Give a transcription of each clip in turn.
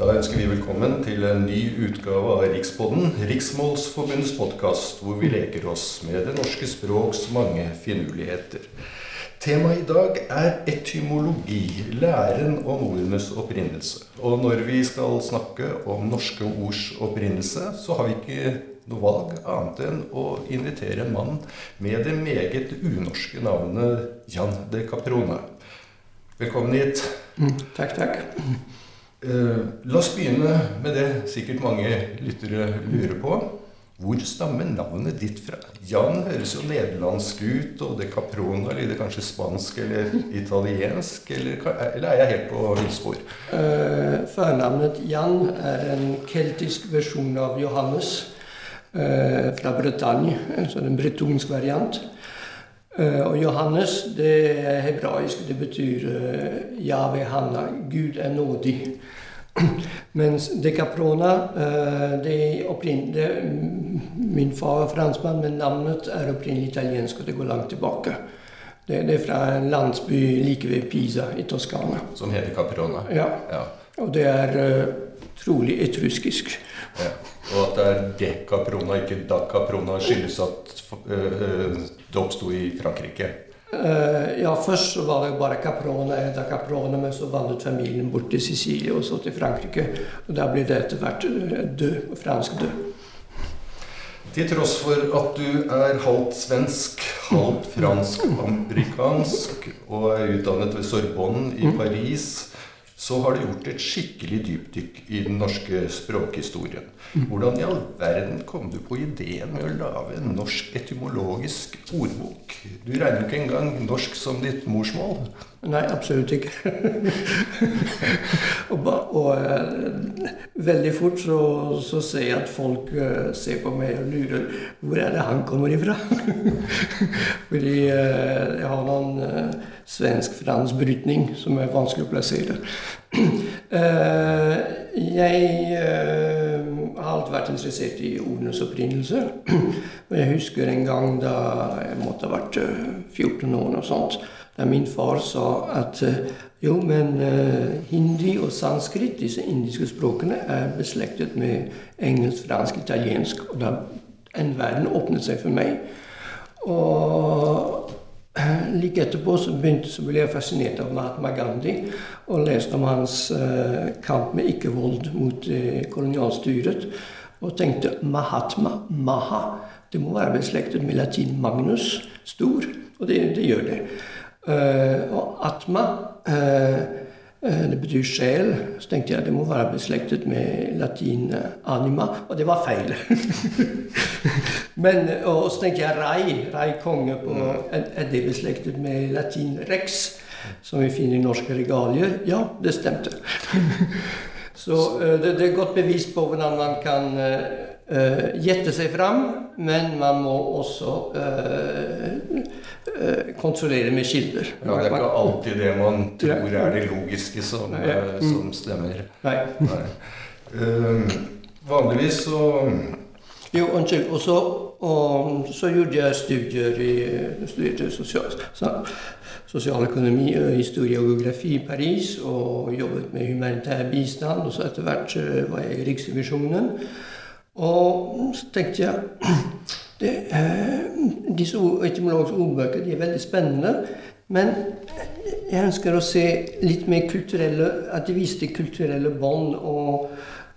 Da ønsker vi velkommen til en ny utgave av Rikspodden, Riksmålsforbundets podkast, hvor vi leker oss med det norske språks mange finurligheter. Temaet i dag er etymologi, læren om ordenes opprinnelse. Og når vi skal snakke om norske ords opprinnelse, så har vi ikke noe valg annet enn å invitere en mann med det meget unorske navnet Jan de Caprona. Velkommen hit. Mm, takk, takk. Eh, la oss begynne med det sikkert mange lyttere lurer på. Hvor stammer navnet ditt fra? Jan høres jo nederlandsk ut, og det Caprona lyder kanskje spansk eller italiensk? Eller, eller er jeg helt på villspor? Uh, Førnavnet Jan er en keltisk versjon av Johannes uh, fra Bretagne, altså en bretonsk variant. Uh, og Johannes det er hebraisk. Det betyr uh, Jave Hanna, Gud er nådig. Mens Decaprona de det det, Min far er franskmann, men navnet er opprinnelig italiensk, og det går langt tilbake. Det, det, er fra en landsby like ved Pisa i Toskana. Som heter Caprona? Ja. ja. Og det er trolig etruskisk. Ja. Og at det er decaprona, ikke dacaprona, skyldes at uh, det oppsto i Frankrike? Uh, ja, først så var det bare Caprone, eller dacaprona, men så vandret familien bort til Sicilie og så til Frankrike. Og da ble det etter hvert død, fransk død. Til tross for at du er halvt svensk, halvt fransk-amerikansk og er utdannet ved Sorbonne i. Paris, så har du gjort et skikkelig dypdykk i den norske språkhistorien. Hvordan i all verden kom du på ideen med å lage en norsk etymologisk ordbok? Du regner ikke engang norsk som ditt morsmål? Nei, absolutt ikke. og, og uh, veldig fort så, så, ser jeg at folk uh, ser på meg og lurer hvor er det han kommer ifra. Fordi uh, jeg har noen svensk-fransk brytning som er vanskelig å plassere. jeg har alltid vært interessert i ordenes opprinnelse. Og jeg husker en gang da jeg måtte ha vært 14 år og sånt, da min far sa at jo, men hindi og sanskrit, disse indiske språkene, er beslektet med engelsk, fransk, italiensk. Og da en verden åpnet seg for meg. Og Like etterpå så, begynte, så ble jeg fascinert av Mahatma Gandhi og leste om hans eh, kamp med ikke-vold mot eh, kolonialstyret. Og tenkte Mahatma, Maha, det må være beslektet med latin Magnus, stor. Og det, det gjør det. Uh, og Atma det betyr sjel. Så tenkte jeg det må være beslektet med latin anima, og det var feil. Men, og så tenkte jeg Rai, Rai konge, på, er det beslektet med latin rex, som vi finner i norske regalier? Ja, det stemte. Så det, det er godt bevis på hvordan man kan uh, gjette seg fram, men man må også uh, kontrollere med kilder. Ja, Det er ikke alltid det man tror er det logiske som, som stemmer. Nei. Nei. Uh, vanligvis så jo, unnskyld. Og så, og så gjorde jeg studier i studerte sosial, sosialøkonomi, historie og geografi i Paris. Og jobbet med humanitær bistand. Og så etter hvert var jeg i Riksrevisjonen. Og så tenkte jeg det, Disse etymologiske ordbøkene er veldig spennende. Men jeg ønsker å se litt mer kulturelle At de viste kulturelle bånd. og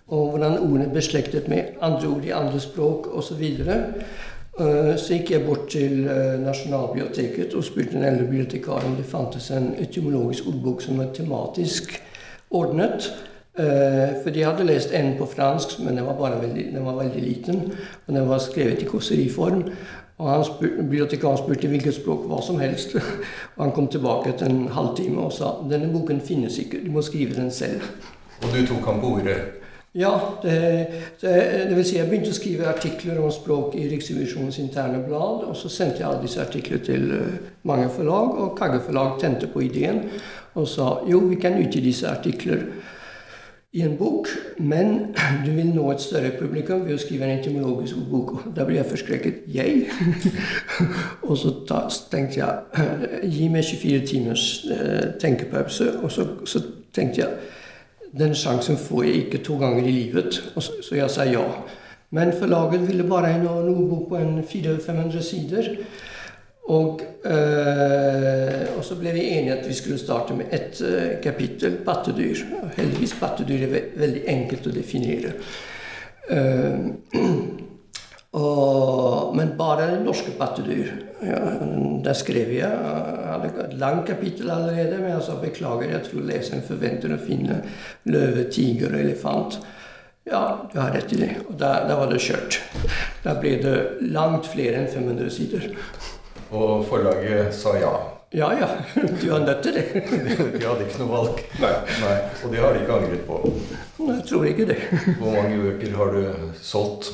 og hvordan ordene er beslektet med andre ord i andre språk osv. Så, uh, så gikk jeg bort til uh, Nasjonalbiblioteket og spurte den eldre bibliotekaren om det fantes en etymologisk ordbok som var tematisk ordnet. Uh, for de hadde lest en på fransk, men den var, veldig, den var veldig liten. Og den var skrevet i kåseriform. Og han spurte, bibliotekaren spurte hvilket språk hva som helst. og han kom tilbake etter en halvtime og sa denne boken finnes ikke, du må skrive den selv. Og du tok ham på ordet? Ja, det, det, det, vil si jeg begynte å skrive artikler om språk i Riksrevisjonens interne blad. Og så sendte jeg alle disse artiklene til eh, mange forlag, og Kagge forlag tente på ideen og sa jo, vi kan utgi disse artikler i en bok, men du vil nå et større publikum ved å skrive en etymologisk bok. Da ble jeg forskrekket. Jeg? og så ta, tenkte jeg gi meg 24 timers eh, tenkepause. Og så, så tenkte jeg den sjansen får jeg ikke to ganger i livet. Og så, så jeg sa ja. Men forlaget ville bare ha en ordbok på en 400-500 sider. Og, eh, og, så ble vi enige at vi skulle starte med ett eh, kapittel, pattedyr. Heldigvis pattedyr er ve veldig enkelt å definere. Eh, og, men bare norske pattedyr. Ja, der skrev jeg. Jeg hadde et langt kapittel allerede, men jeg sa beklager, jeg tror leseren forventer å finne løve, tiger og elefant. Ja, du har rett i det. Og da, da var det kjørt. Da ble det langt flere enn 500 sider. Og forlaget sa ja. Ja ja, du har nødt til det. de hadde ikke noe valg. Nei. Nei. Og det har de ikke angret på. Jeg tror ikke det. Hvor mange bøker har du solgt?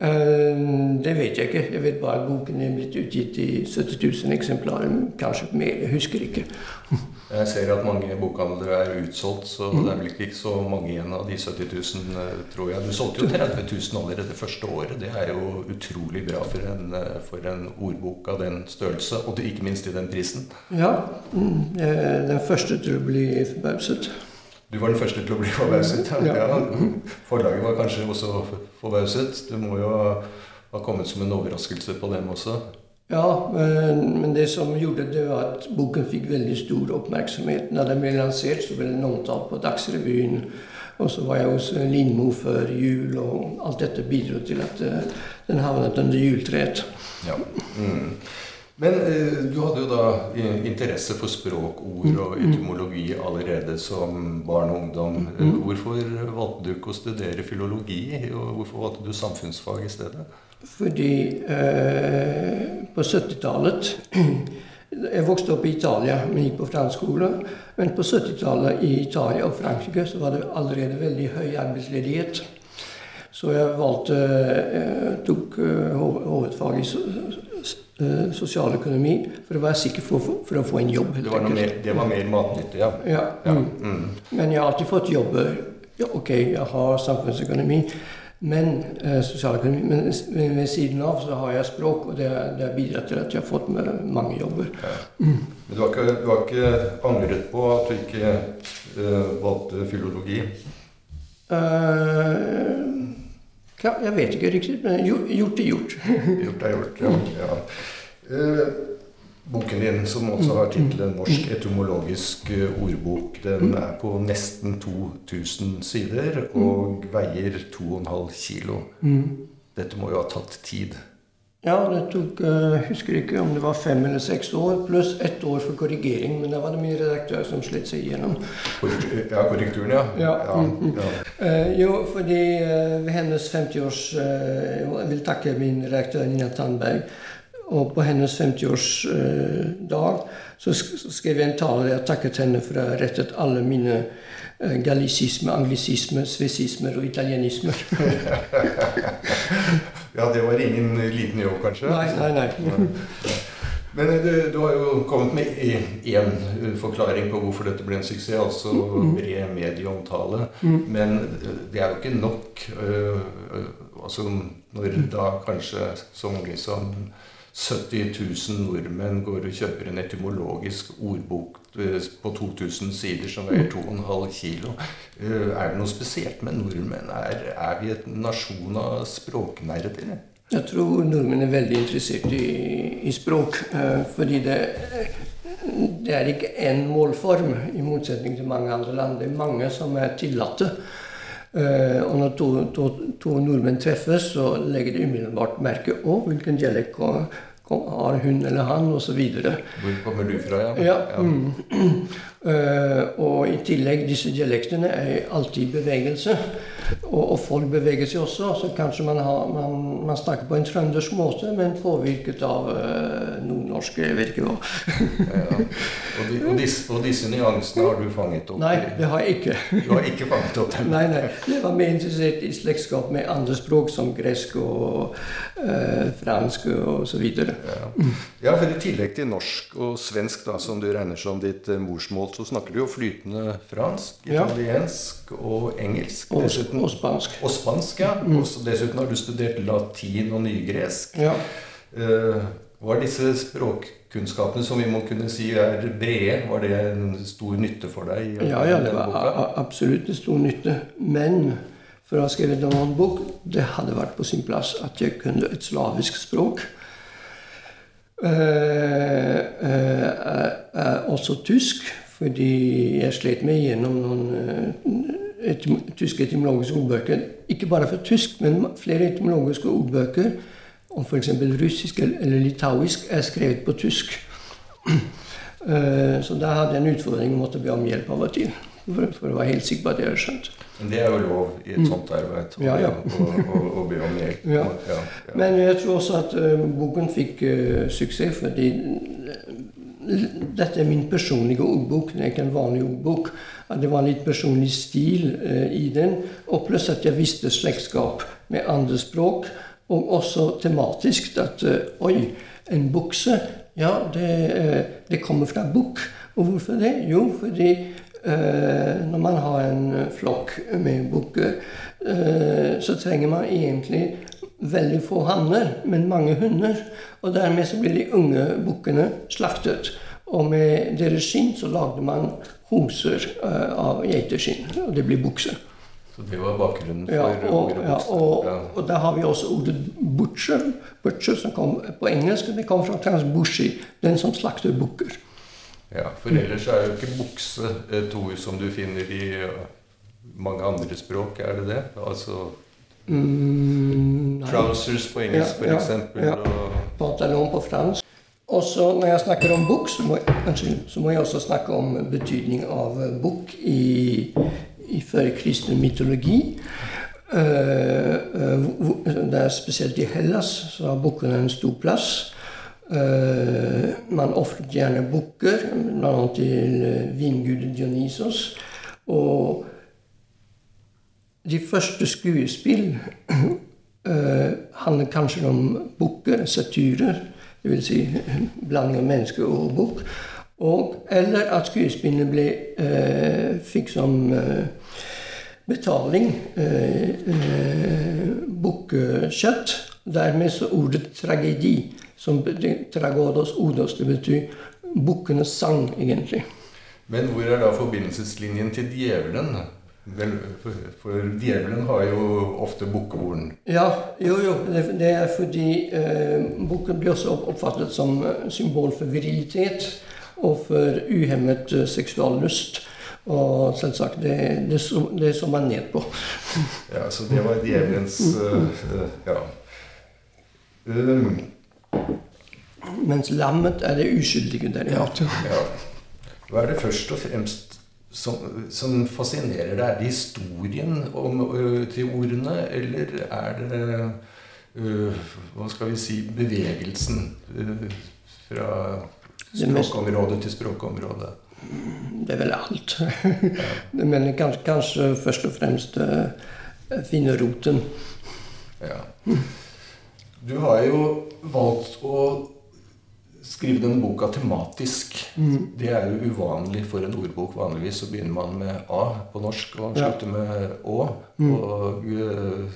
Eh, det vet jeg ikke. Jeg vet bare at boken er blitt utgitt i 70 000 eksemplarer. Kanskje mer. Jeg husker ikke. Jeg ser at mange bokhandlere er utsolgt, så mm. det er vel ikke så mange igjen av de 70 000, eh, tror jeg. Du solgte jo 30 000 allerede første året. Det er jo utrolig bra for en, eh, for en ordbok av den størrelse, og ikke minst i den prisen. Ja. Mm, den første tror jeg blir forbauset. Du var den første til å bli forbauset? Ja. ja. Forlaget var kanskje også forbauset. Det må jo ha kommet som en overraskelse på dem også? Ja, men det som gjorde det, var at boken fikk veldig stor oppmerksomhet. Når den ble lansert, så ble den omtalt på Dagsrevyen. Og så var jeg hos Lindmo før jul, og alt dette bidro til at eh, den havnet under juletreet. Ja. Mm. Men eh, du hadde jo da interesse for språk, ord og mm. etymologi allerede som barn og ungdom. Mm. Hvorfor valgte du ikke å studere filologi, og hvorfor valgte du samfunnsfag i stedet? Fordi eh, på 70-tallet Jeg vokste opp i Italia, men gikk på fransk skole. Men på 70-tallet i Italia og Frankrike så var det allerede veldig høy arbeidsledighet. Så jeg valgte eh, tok eh, hovedfag i eh, sosialøkonomi for å være sikker for, for å få en jobb. Det var, mer, det var mer matnyttig, ja. ja. ja. Mm. Men jeg har alltid fått jobber. Ja, ok, jeg har samfunnsøkonomi. Men eh, sosialøkonomi, men ved siden av så har jeg språk, og det, har bidratt til at jeg har fått mange jobber. Ja. Mm. Men du har, ikke, du har, ikke, angret på at du ikke eh, valgte filologi? Uh, ja, jeg vet ikke riktig, men gjort er gjort. gjort er gjort, ja. ja. Uh, Boken din, som også har tittelen 'Norsk etymologisk eh, ordbok', den er på nesten 2000 sider og veier 2,5 kilo. Dette må jo ha tatt tid? Ja, det tok Jeg uh, husker ikke om det var fem eller seks år, pluss ett år for korrigering. Men da var det min redaktør som slet seg igjennom. Ja, korrekturen, ja. ja. ja, ja. Uh, jo, fordi uh, ved hennes 50-års Jeg vil takke min redaktør Nina Tandberg og på hennes 50-årsdag så skrev jeg en tale jeg takket henne for å ha rettet alle mine galisisme, anglisisme, svesismer og italienismer. ja, det var ingen liten jobb, kanskje? Nei, nei, nei. Men eh, du, du, har jo kommet med én eh, forklaring på hvorfor dette ble en suksess, altså mm. bred medieomtale. Mm. Men det er jo ikke nok. altså når da kanskje så mange som 70 000 nordmenn går og kjøper en etymologisk ordbok eh, på 2000 sider som veier 2,5 kilo. Eh, er det noe spesielt med nordmenn? Er, er vi et nasjon av språknerder? Jeg tror nordmenn er veldig interessert i, i språk. Eh, fordi det, det er ikke én målform, i motsetning til mange andre land. Det er mange som er tillatte. Og når to, to, to, nordmenn treffes, så legger de umiddelbart merke til hvilken dialekt har hun eller han, osv. Hvor kommer du fra, ja? ja, ja. Mm. Uh, og i tillegg, disse dialektene er alltid i bevegelse. Og, og, folk beveger seg også. Så kanskje man, har, man, man snakker på en trøndersk måte, men påvirket av uh, nordnorske, Jeg vet ikke hva. ja, og, de, og, disse, og, disse, nyansene har du fanget opp? Nei, det har jeg ikke. Du har ikke fanget opp dem? nei, nei. Jeg var mer interessert i slektskap med andre språk, som gresk og uh, fransk osv. Ja. ja, for i tillegg til norsk og svensk, da, som du regner som ditt uh, morsmål, så snakker du jo flytende fransk, italiensk ja. og engelsk. Og, dessuten, og spansk. Og spansk, ja. Mm. Og dessuten har du studert latin og nygresk. Ja. Uh, Var disse språkkunnskapene som vi må kunne si er brede, var det en stor nytte for deg? Ja, ja, det var absolutt en stor nytte. Men for å ha skrevet en annen bok, det hadde vært på sin plass at jeg kunne et slavisk språk. Uh, uh, uh, også tysk, fordi jeg slet meg gjennom noen eh, etym tyske etymologiske ordbøker. Ikke bare for tysk, men flere etymologiske ordbøker om f.eks. russisk eller litauisk er skrevet på tysk. Eh, Så da hadde jeg en utfordring og måtte be om hjelp av og til. For, å være helt sikker på at jeg hadde skjønt. Men det er jo lov i et sånt arbeid å, Mm. Ja, ja. å, å, å be om hjelp. Ja. Men jeg tror også at eh, boken fikk eh, suksess fordi dette er min personlige ordbok. Det er ikke en vanlig ordbok. Det var litt personlig stil eh, i den. Og pluss at jeg visste slektskap med andre språk. Og også tematisk at eh, oi, en bukse Ja, det, eh, det kommer fra bukk. Og hvorfor det? Jo, fordi eh, når man har en flokk med bukker, eh, så trenger man egentlig veldig få hanner, men mange hunder. Og dermed så blir de unge bukkene slaktet. Og med deres skinn så lagde man hoser eh, av geiteskinn, og det blir bukse. Så det var bakgrunnen for Ja, og, ja, og, og der har vi også ordet butcher, butcher som kom på engelsk. Det kom fra transbushi, den som slakter bukker. Ja, for ellers er jo ikke bukse et ord som du finner i uh, mange andre språk, er det det? Altså Mm, trousers på engelsk, Ja, for ja, ja. Pantalon på fransk. Og så når jeg snakker om bukk, så, så må jeg også snakke om betydning av eh, bukk i, i førkristen mytologi. Uh, det er Spesielt i Hellas så har bukkene en stor plass. Uh, man ofret gjerne bukker, bl.a. til vinguden Dionysos. Og de første skuespill eh, handler kanskje om bukker, satyrer, dvs. Si, blanding av menneske og bukk. Eller at skuespillene ble, eh, fikk som eh, betaling eh, eh, bukkekjøtt. Dermed så ordet tragedi, som tragodos odos, det betyr bukkenes sang, egentlig. men hvor er da forbindelseslinjen til djevelen? Vel, for, for djevelen har jo ofte bukkehorn. Ja, jo, jo. Det, det er fordi eh, boken blir også oppfattet som eh, symbol for virilitet og for uhemmet eh, seksuallyst. Og selvsagt, det, det, det så man ned på. Ja, så det var djevelens uh, Ja. Um, Mens lammet er det uskyldige derimot. ja. Hva er det først og fremst som, som fascinerer deg? Er det historien om, til ordene, eller er det uh, Hva skal vi si bevegelsen uh, fra språkområde til språkområde? Det er vel alt. Men kanskje, kanskje først og fremst finne roten. Ja. Du har jo valgt å skrive denne boka tematisk. Det er jo uvanlig for en ordbok. Vanligvis så begynner man med A på norsk og Ja. slutter med Å. Og øh,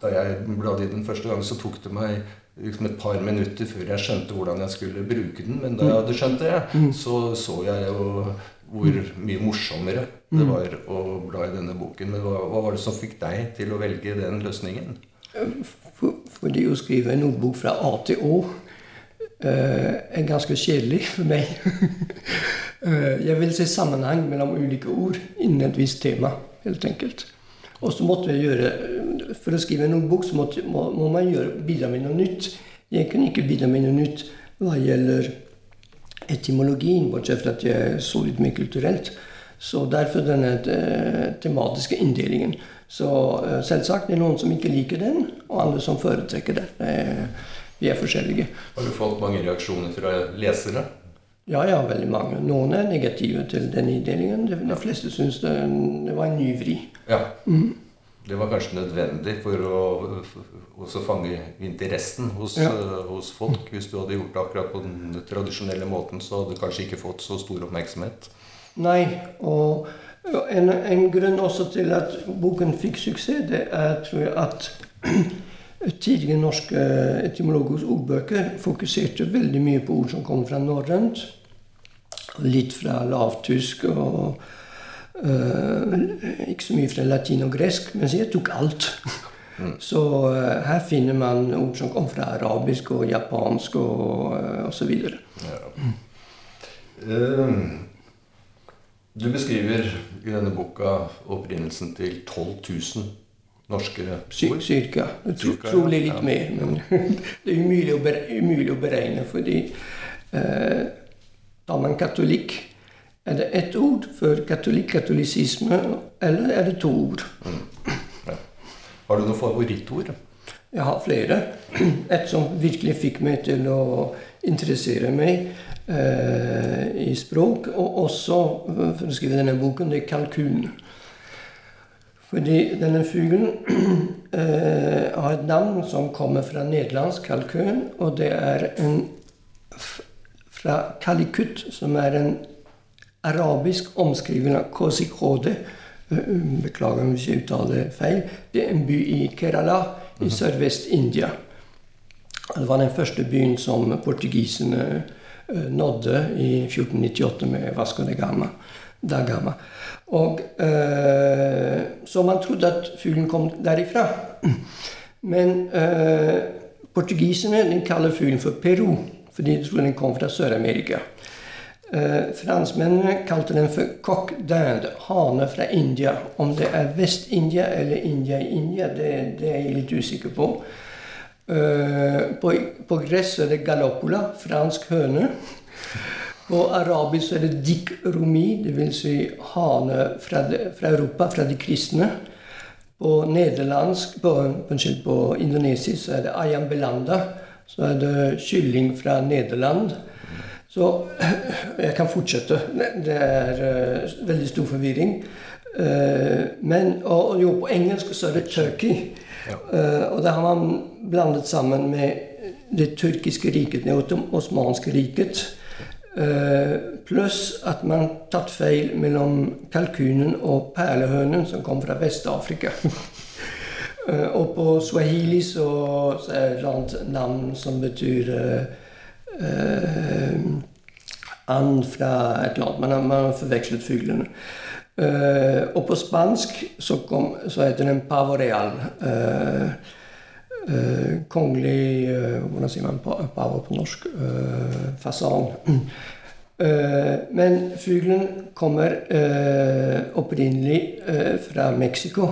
da jeg bladde i den første gang, så tok det meg liksom et par minutter før jeg skjønte hvordan jeg skulle bruke den. Men da jeg hadde skjønt det, så så jeg jo hvor mye morsommere det var å bla i denne boken. Men hva, hva var det som fikk deg til å velge den løsningen? Fordi å skrive en ordbok fra A til Å eh, er ganske kjedelig for meg. Eh, jeg vil se sammenheng mellom ulike ord innen et visst tema, helt enkelt. Og så måtte jeg gjøre For å skrive en bok så måtte, må, må man gjøre, bidra med noe nytt. Jeg kunne ikke bidra med noe nytt hva gjelder etymologien, bortsett fra at jeg så litt mer kulturelt. Så derfor denne eh, tematiske inndelingen. Så eh, selvsagt det er noen som ikke liker den, og andre som foretrekker det. Vi er forskjellige. Har du fått mange reaksjoner fra lesere? Ja, ja, veldig mange. Noen er negative til den inndelingen. De, de fleste syns det, det var en ny vri. Ja. Det var kanskje nødvendig for å også fange interessen hos, Ja. eh, hos folk. Hvis du hadde gjort det akkurat på den tradisjonelle måten, så hadde du kanskje ikke fått så stor oppmerksomhet. Nei, og en, en grunn også til at boken fikk suksess, det er tror jeg at tidlige norske etymologers ordbøker fokuserte veldig mye på ord som kom fra norrønt. Litt fra lavtysk og uh, ikke så mye fra latin og gresk. Mens jeg tok alt. Så uh, her finner man ord som kom fra arabisk og japansk og uh, osv. Eh, Du beskriver i denne boka opprinnelsen til 12 000 norske ord. Cirka. Tro, trolig litt Ja. mer. Men det er umulig å, beregne, umulig å beregne, fordi eh, tar man katolikk, er det ett ord for katolikk, katolisisme, eller er det to ord? Har du noe favorittord? Jeg har flere. Et som virkelig fikk meg til å interessere meg eh, i språk, og også eh, for å skrive denne boken, det er kalkun. Fordi denne fuglen eh, har et navn som kommer fra nederlandsk kalkun, og det er en fra Kalikut, som er en arabisk omskriving av Kozhikode. Eh, Beklager hvis jeg uttaler feil. Det er en by i Kerala i sørvest-India. Det var den første byen som portugisene eh, nådde i 1498 med Vasco da Gama. Da Gama. Og, eh, så man trodde at fuglen kom derifra. Men eh, portugiserne kaller fuglen for Peru, fordi de trodde den kom fra Sør-Amerika. Eh, franskmennene kalte den for coq d'Inde, hane fra India. Om det er Vest-India eller India i India, det, det er jeg litt usikker på. Eh, på, på gress er det galoppola, fransk høne. På arabisk er det dik rumi, dvs. Si hane fra, de, fra Europa, fra de kristne. På nederlandsk, på, unnskyld, på indonesisk så er det ayam belanda. Så er det kylling fra Nederland. Så jeg kan fortsette. Det er uh, veldig stor forvirring. Uh, men, og, og jo, på engelsk så er det turkey. Uh, og det har man blandet sammen med det tyrkiske riket, det osmanske riket. Eh, pluss at man tatt feil mellom kalkunen og perlehønen, som kom fra Vest-Afrika. Eh, og på swahili så, så er det et annet navn som betyr eh, and fra et eller annet. Man har, man har forvekslet fuglene. Uh, og på spansk så, kom, så heter den pavo real. Eh, kongelig eh, Hvordan sier man pa- på norsk? Eh, fasan. Eh, men fuglen kommer eh, opprinnelig eh, fra Mexico.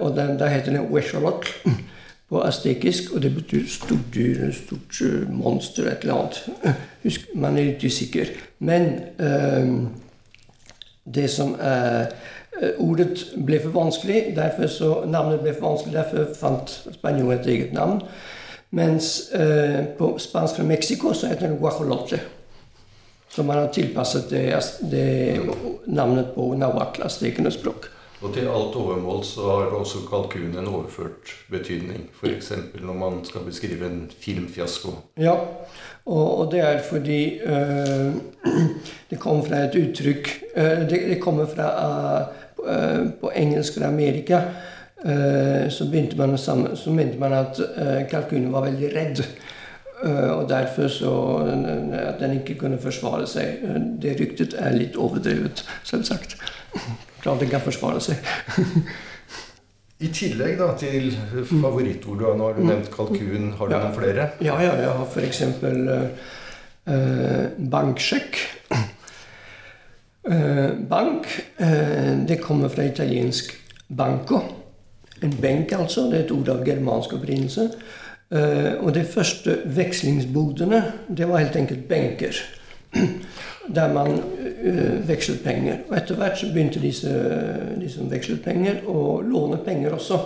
Og den, da heter den huecholotl på aztekisk, og det betyr stort dyr, stort monster, et eller annet. Husk, man er litt usikker. Men det som er eh, Ordet ble for vanskelig, derfor så, navnet ble for vanskelig, derfor fant spanjolen et eget navn. Mens eh, på spansk fra Mexico så heter den guajolote. Så man har tilpasset det, det navnet på nahuatl, aztekenes språk. Og til alt overmål så har også kalkun en overført betydning. F.eks. når man skal beskrive en filmfiasko. Ja, og, og det er fordi eh, det kommer fra et uttrykk eh, det, det kommer fra eh, På engelsk fra Amerika så, begynte man sammen, så mente man at kalkunen var veldig redd. Og derfor så At den ikke kunne forsvare seg. Det ryktet er litt overdrevet, selvsagt. Klart den kan forsvare seg. I tillegg da til favorittord du har nå, har du nevnt kalkun. Har du Ja. noen flere? Ja, ja, jeg har f.eks. Eh, banksjekk. Eh, bank, eh, det kommer fra italiensk banco. En benk, altså. Det er et ord av germansk opprinnelse. Eh, og de første vekslingsbodene, det var helt enkelt benker. Der man eh, vekslet penger. Og etter hvert så begynte disse, de som vekslet penger, å låne penger også.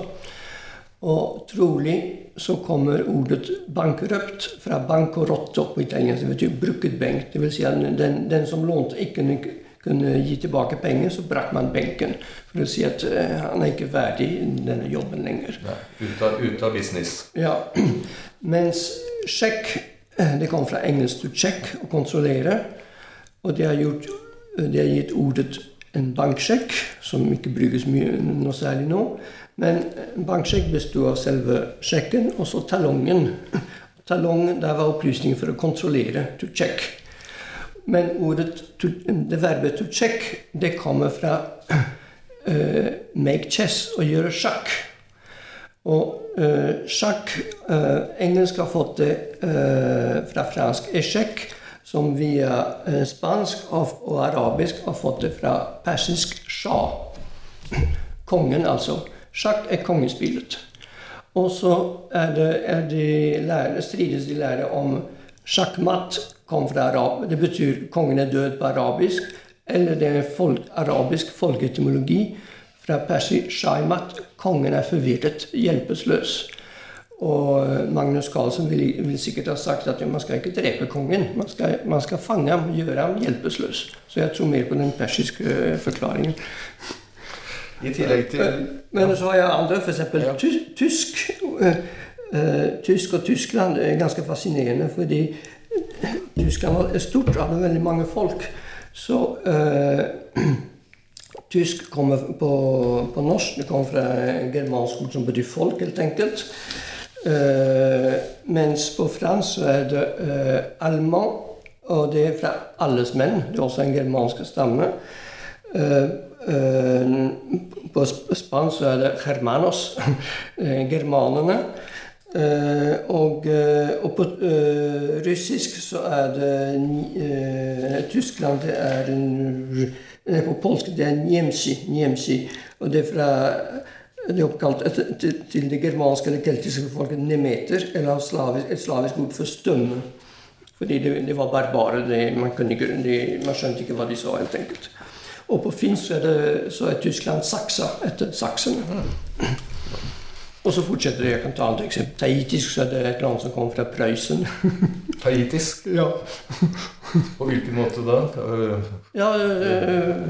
Og trolig så kommer ordet bankrøpt fra bancorotto på italiensk. Det betyr brukket benk. Det vil si at den, den som lånte, ikke kunne, kunne gi tilbake penger, så brakk man benken. For å si at eh, han er ikke verdig i denne jobben lenger. Nei, ut, av, ut av business. Ja, Mens sjekk det kom fra engelsk to check, å kontrollere. Og det har, gjort, det har gitt ordet en banksjekk, som ikke brukes mye noe særlig nå. Men en banksjekk besto av selve sjekken og så talongen. Talongen, der var opplysninger for å kontrollere, to check. Men ordet, to, det verbet to check det kommer fra uh, make chess, å gjøre sjakk. Og uh, sjakk uh, Engelsk har fått det fra fransk échec som via eh, spansk og arabisk har fått det fra persisk shah. Kongen, altså. Sjakk er kongespillet. Og så er det, er de lære, strides de lærer om sjakkmatt kom fra arab. Det betyr kongen er død på arabisk. Eller det er folk, arabisk folkeetymologi fra persisk shaimat. Kongen er forvirret, hjelpeløs. Og Magnus Carlsen vil, vil, sikkert ha sagt at man skal ikke drepe kongen. Man skal, man skal fange ham, gjøre ham hjelpeløs. Så jeg tror mer på den persiske øh, forklaringen. I tillegg til Men så har jeg andre, f.eks. Ja. tysk. Tysk og Tyskland er ganske fascinerende, fordi Tyskland er stort, hadde veldig mange folk. Så uh, tysk kommer på, på, norsk. Det kommer fra germansk ord som betyr folk, helt enkelt. Uh, mens på fransk så er det uh, allemand, og det er fra alles menn. Det er også en germansk stamme. Uh, på spansk så er det germanos, germanene. Og, og, på russisk så er det Tyskland det er en, På polsk det er njemsi, njemsi. Og det er fra er oppkalt etter, til, til det germanske eller keltiske folket nemeter, eller slavisk, et slavisk ord for stømme. Fordi de, de var barbarer. Man, man, skjønte ikke hva de sa, helt enkelt. Og på finsk er, det, så er Tyskland saksa etter saksene. Og så fortsetter det. Jeg kan ta et eksempel. Taitisk så er det et land som kommer fra Prøysen. Taitisk? Ja. På hvilken måte da? Ja, øh,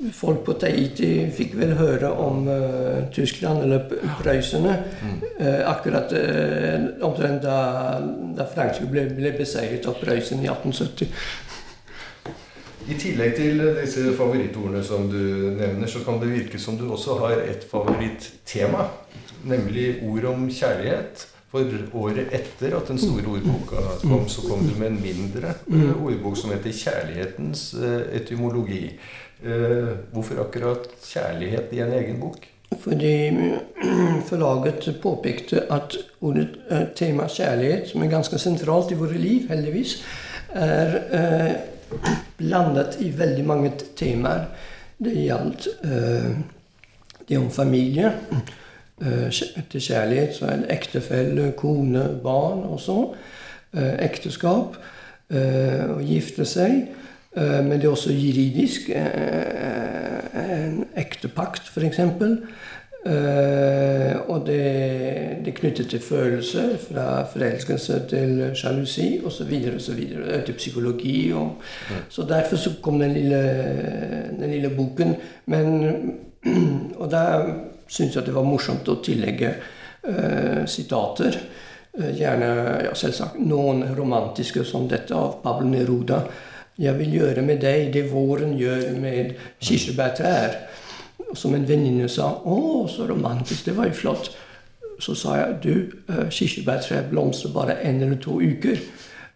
Folk på Tahiti fikk vel høre om uh, Tyskland, eller prøysserne, mm. uh, akkurat uh, omtrent da, da Frankrike ble, ble beseiret av Prøysen i 1870. I tillegg til disse favorittordene som du nevner, så kan det virke som du også har et favorittema. Nemlig ord om kjærlighet. For året etter at den store ordboka kom, så kom du med en mindre mm. ordbok som heter 'Kjærlighetens etymologi'. Eh, hvorfor akkurat kjærlighet i en egen bok? Fordi forlaget påpekte at ordet eh, tema kjærlighet, som er ganske sentralt i våre liv, heldigvis, er eh, blandet i veldig mange temaer. Det gjaldt eh, det om familie. Eh, til kjærlighet så er det ektefelle, kone, barn og så. Eh, ekteskap. å gifte seg. Eh, men det er også juridisk. en en ektepakt, f.eks. Og det, det er knyttet til følelser, fra forelskelse til sjalusi osv. Til psykologi. Og. Så derfor så kom den lille, den lille boken. Men, og da syntes jeg det var morsomt å tillegge uh, sitater. Uh, gjerne ja, selvsagt noen romantiske som dette av Pablo Neruda. Jeg vil gjøre med deg det våren gjør med kirsebærtrær. Som en venninne sa. 'Å, så romantisk. Det var jo flott.' Så sa jeg, 'Du, eh, kirsebærtrær blomstrer bare en eller to uker.'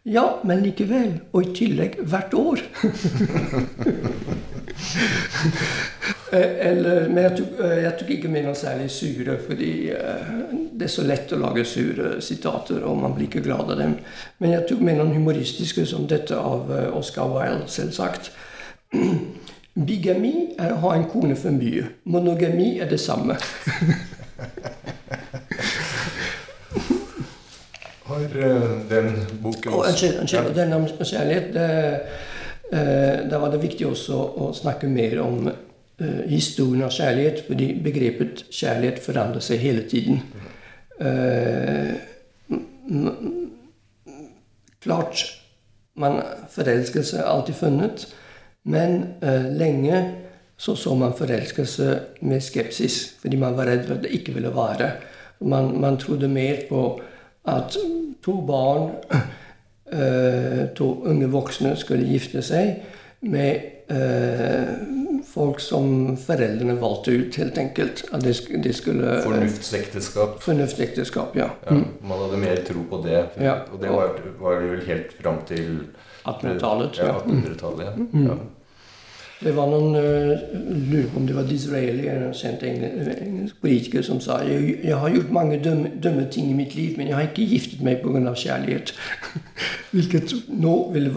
Ja, men likevel. Og i tillegg hvert år. Eh, eller, men jeg tok, eh, jeg tok, ikke med noe særlig sure, fordi uh, det er så lett å lage sure sitater, og man blir ikke glad av dem. Men jeg tok med noen humoristiske, som dette av Oscar Wilde, selvsagt. Bigami er å ha en kone for mye. Monogami er det samme. Har den boken. Den om kjærlighet det, Da var det viktig også å snakke mer om uh, historien av kjærlighet, fordi begrepet kjærlighet forandrer seg hele tiden. Uh, klart man Forelskelse er alltid funnet, men lenge så så man forelskelse med skepsis, fordi man var redd for at det ikke ville vare. Man, man trodde mer på at to barn, to unge voksne, skulle gifte seg med folk som foreldrene valgte ut, helt enkelt. At de, skulle Fornuftsekteskap. Fornuftsekteskap, ja. Ja, Mm. man hadde mer tro på det. Ja. Og det var, var det vel helt fram til 1800-tallet. Ja, Ja. 1800-tallet. Ja. Mm. Ja. Det var noen uh, lurer på om det var Disraeli, en kjent engelsk politiker, som sa jeg, jeg har gjort mange dumme ting i mitt liv, men jeg har ikke giftet meg pga. kjærlighet. Hvilket nå vil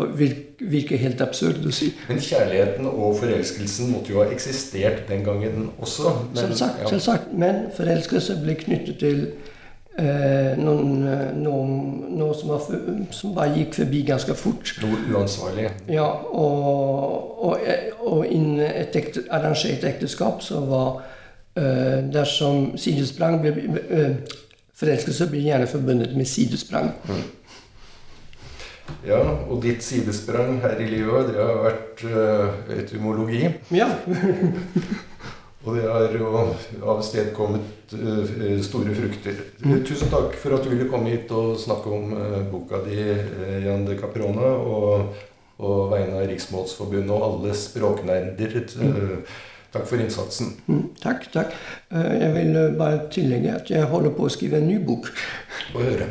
virke helt absurd å si. Men kjærligheten og forelskelsen måtte jo ha eksistert den gangen også. Men, Selvsagt, ja. selvsagt. Men forelskelse ble knyttet til eh, noen, noen noe, noe som, var, som bare gikk forbi ganske fort. Noe uansvarlig. Ja, og, og, og innen et ekte, arrangert ekteskap så var eh, Dersom sidesprang ble eh, Forelskelse blir gjerne forbundet med sidesprang. Ja, og ditt sidesprang her i livet, det har vært uh, etymologi. Ja. Og det har jo avstedkommet uh, store frukter. Mm. Tusen takk for at du ville komme hit og snakke om uh, boka di, Jan de Caprona, og, og vegne av Riksmålsforbundet og alle språknerder. Uh, takk for innsatsen. Mm, Takk, takk. Eh, Jeg vil eh, bare tillegge at jeg holder på å skrive en ny bok. Få høre.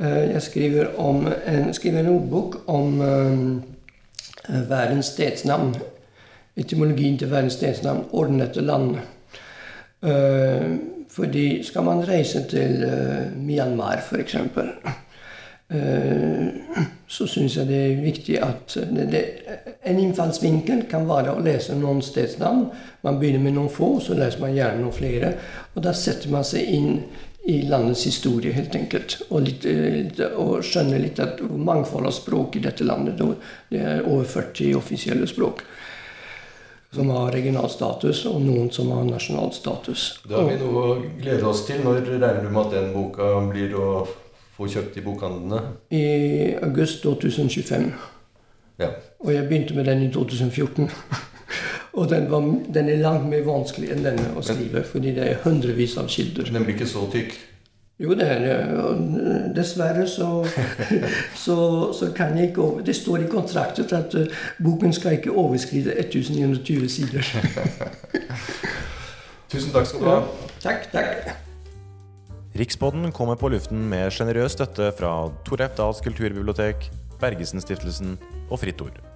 Eh, Jeg skriver, om en, skriver en ordbok om eh, verdens stedsnavn. Etymologien til verdens stedsnavn. 'ordnete land. Uh, fordi skal man reise til uh, Myanmar, f.eks., uh, så syns jeg det er viktig at det, det, En innfallsvinkel kan være å lese noen stedsnavn. Man begynner med noen få, så leser man gjerne noen flere. Og da setter man seg inn i landets historie, helt enkelt. Og, litt, eh, litt, og skjønner litt at mangfoldet av språk i dette landet. Det er over 40 offisielle språk som har regional status, og noen som har nasjonal status. Da har vi noe å glede oss til. Når regner du med at den boka blir å få kjøpt i bokhandlene? I august 2025. Ja. Og jeg begynte med den i 2014. og den, var, den er langt mer vanskelig enn denne å skrive, fordi det er hundrevis av kilder. Den blir ikke så tykk. Jo, det er det. Dessverre så, så, så kan jeg ikke over... Det står i kontraktet at eh, boken skal ikke overskride 1920 sider. Tusen takk skal du ha. Ja. Takk, takk. Rikspodden kommer på luften med sjenerøs støtte fra Torleif Dahls kulturbibliotek, Bergesen-stiftelsen og Fritt Ord.